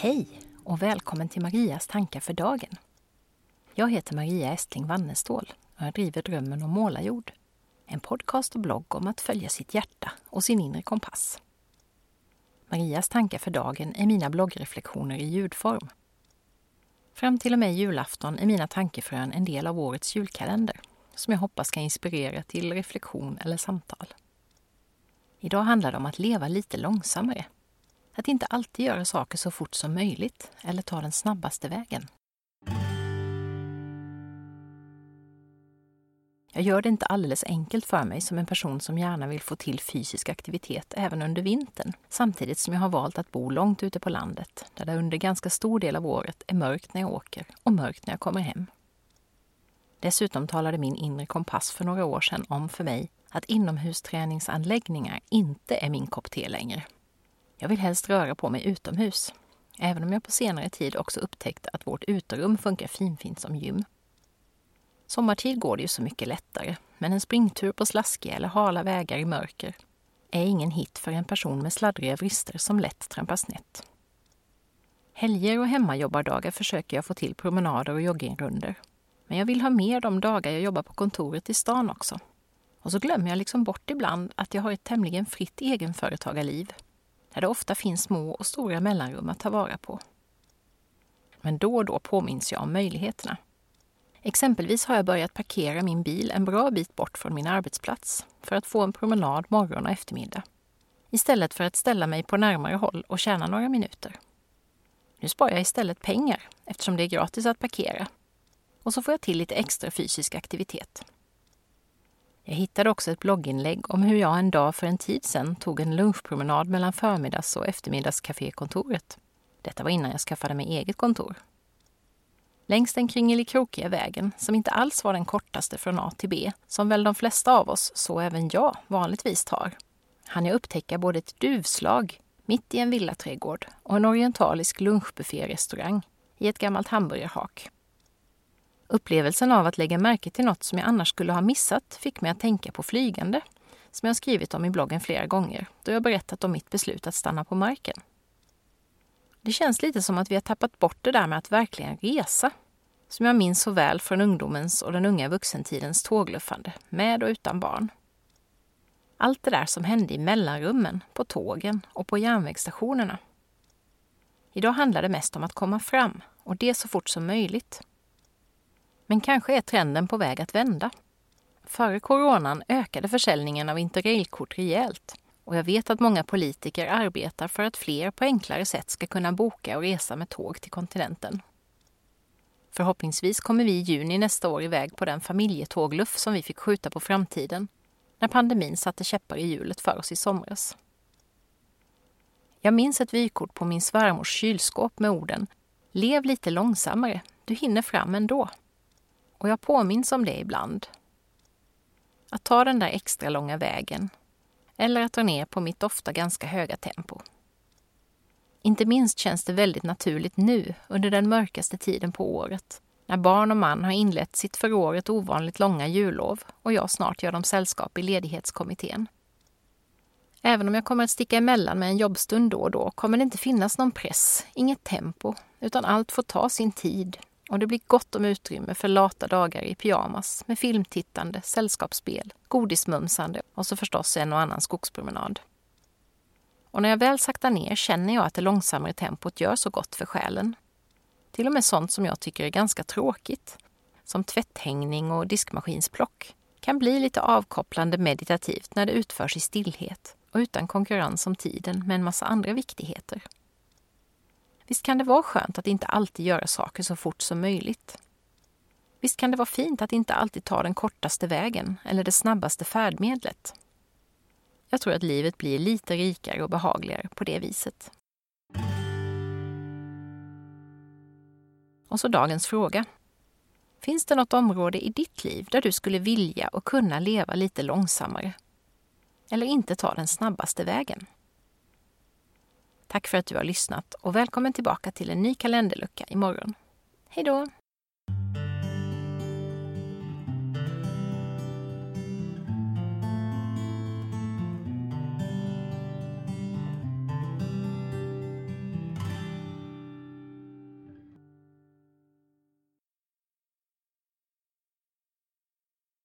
Hej och välkommen till Marias tankar för dagen. Jag heter Maria Estling Wannestål och jag driver Drömmen om målarjord. En podcast och blogg om att följa sitt hjärta och sin inre kompass. Marias tankar för dagen är mina bloggreflektioner i ljudform. Fram till och med julafton är mina tankefrön en del av årets julkalender som jag hoppas ska inspirera till reflektion eller samtal. Idag handlar det om att leva lite långsammare att inte alltid göra saker så fort som möjligt eller ta den snabbaste vägen. Jag gör det inte alldeles enkelt för mig som en person som gärna vill få till fysisk aktivitet även under vintern, samtidigt som jag har valt att bo långt ute på landet, där det under ganska stor del av året är mörkt när jag åker och mörkt när jag kommer hem. Dessutom talade min inre kompass för några år sedan om för mig att inomhusträningsanläggningar inte är min kopp te längre. Jag vill helst röra på mig utomhus, även om jag på senare tid också upptäckt att vårt uterum funkar finfint som gym. Sommartid går det ju så mycket lättare, men en springtur på slaskiga eller hala vägar i mörker är ingen hit för en person med sladdriga vrister som lätt trampar snett. Helger och hemmajobbardagar försöker jag få till promenader och joggingrunder. Men jag vill ha mer de dagar jag jobbar på kontoret i stan också. Och så glömmer jag liksom bort ibland att jag har ett tämligen fritt egenföretagarliv där det ofta finns små och stora mellanrum att ta vara på. Men då och då påminns jag om möjligheterna. Exempelvis har jag börjat parkera min bil en bra bit bort från min arbetsplats för att få en promenad morgon och eftermiddag. Istället för att ställa mig på närmare håll och tjäna några minuter. Nu sparar jag istället pengar eftersom det är gratis att parkera. Och så får jag till lite extra fysisk aktivitet. Jag hittade också ett blogginlägg om hur jag en dag för en tid sedan tog en lunchpromenad mellan förmiddags och eftermiddagskafékontoret. Detta var innan jag skaffade mig eget kontor. Längs den kringelikrokiga vägen, som inte alls var den kortaste från A till B, som väl de flesta av oss, så även jag, vanligtvis tar, hann jag upptäcka både ett duvslag mitt i en villaträdgård och en orientalisk lunchbufférestaurang i ett gammalt hamburgerhak. Upplevelsen av att lägga märke till något som jag annars skulle ha missat fick mig att tänka på flygande, som jag skrivit om i bloggen flera gånger, då jag berättat om mitt beslut att stanna på marken. Det känns lite som att vi har tappat bort det där med att verkligen resa, som jag minns så väl från ungdomens och den unga vuxentidens tågluffande, med och utan barn. Allt det där som hände i mellanrummen, på tågen och på järnvägsstationerna. Idag handlar det mest om att komma fram, och det så fort som möjligt. Men kanske är trenden på väg att vända. Före coronan ökade försäljningen av interrailkort rejält och jag vet att många politiker arbetar för att fler på enklare sätt ska kunna boka och resa med tåg till kontinenten. Förhoppningsvis kommer vi i juni nästa år iväg på den familjetågluff som vi fick skjuta på framtiden när pandemin satte käppar i hjulet för oss i somras. Jag minns ett vykort på min svärmors kylskåp med orden Lev lite långsammare, du hinner fram ändå. Och jag påminns om det ibland. Att ta den där extra långa vägen. Eller att dra ner på mitt ofta ganska höga tempo. Inte minst känns det väldigt naturligt nu, under den mörkaste tiden på året, när barn och man har inlett sitt för året ovanligt långa jullov och jag snart gör dem sällskap i ledighetskommittén. Även om jag kommer att sticka emellan med en jobbstund då och då kommer det inte finnas någon press, inget tempo, utan allt får ta sin tid och det blir gott om utrymme för lata dagar i pyjamas med filmtittande, sällskapsspel, godismumsande och så förstås en och annan skogspromenad. Och när jag väl saktar ner känner jag att det långsammare tempot gör så gott för själen. Till och med sånt som jag tycker är ganska tråkigt, som tvätthängning och diskmaskinsplock, kan bli lite avkopplande meditativt när det utförs i stillhet och utan konkurrens om tiden med en massa andra viktigheter. Visst kan det vara skönt att inte alltid göra saker så fort som möjligt. Visst kan det vara fint att inte alltid ta den kortaste vägen eller det snabbaste färdmedlet. Jag tror att livet blir lite rikare och behagligare på det viset. Och så dagens fråga. Finns det något område i ditt liv där du skulle vilja och kunna leva lite långsammare? Eller inte ta den snabbaste vägen? Tack för att du har lyssnat och välkommen tillbaka till en ny kalenderlucka imorgon. Hej då!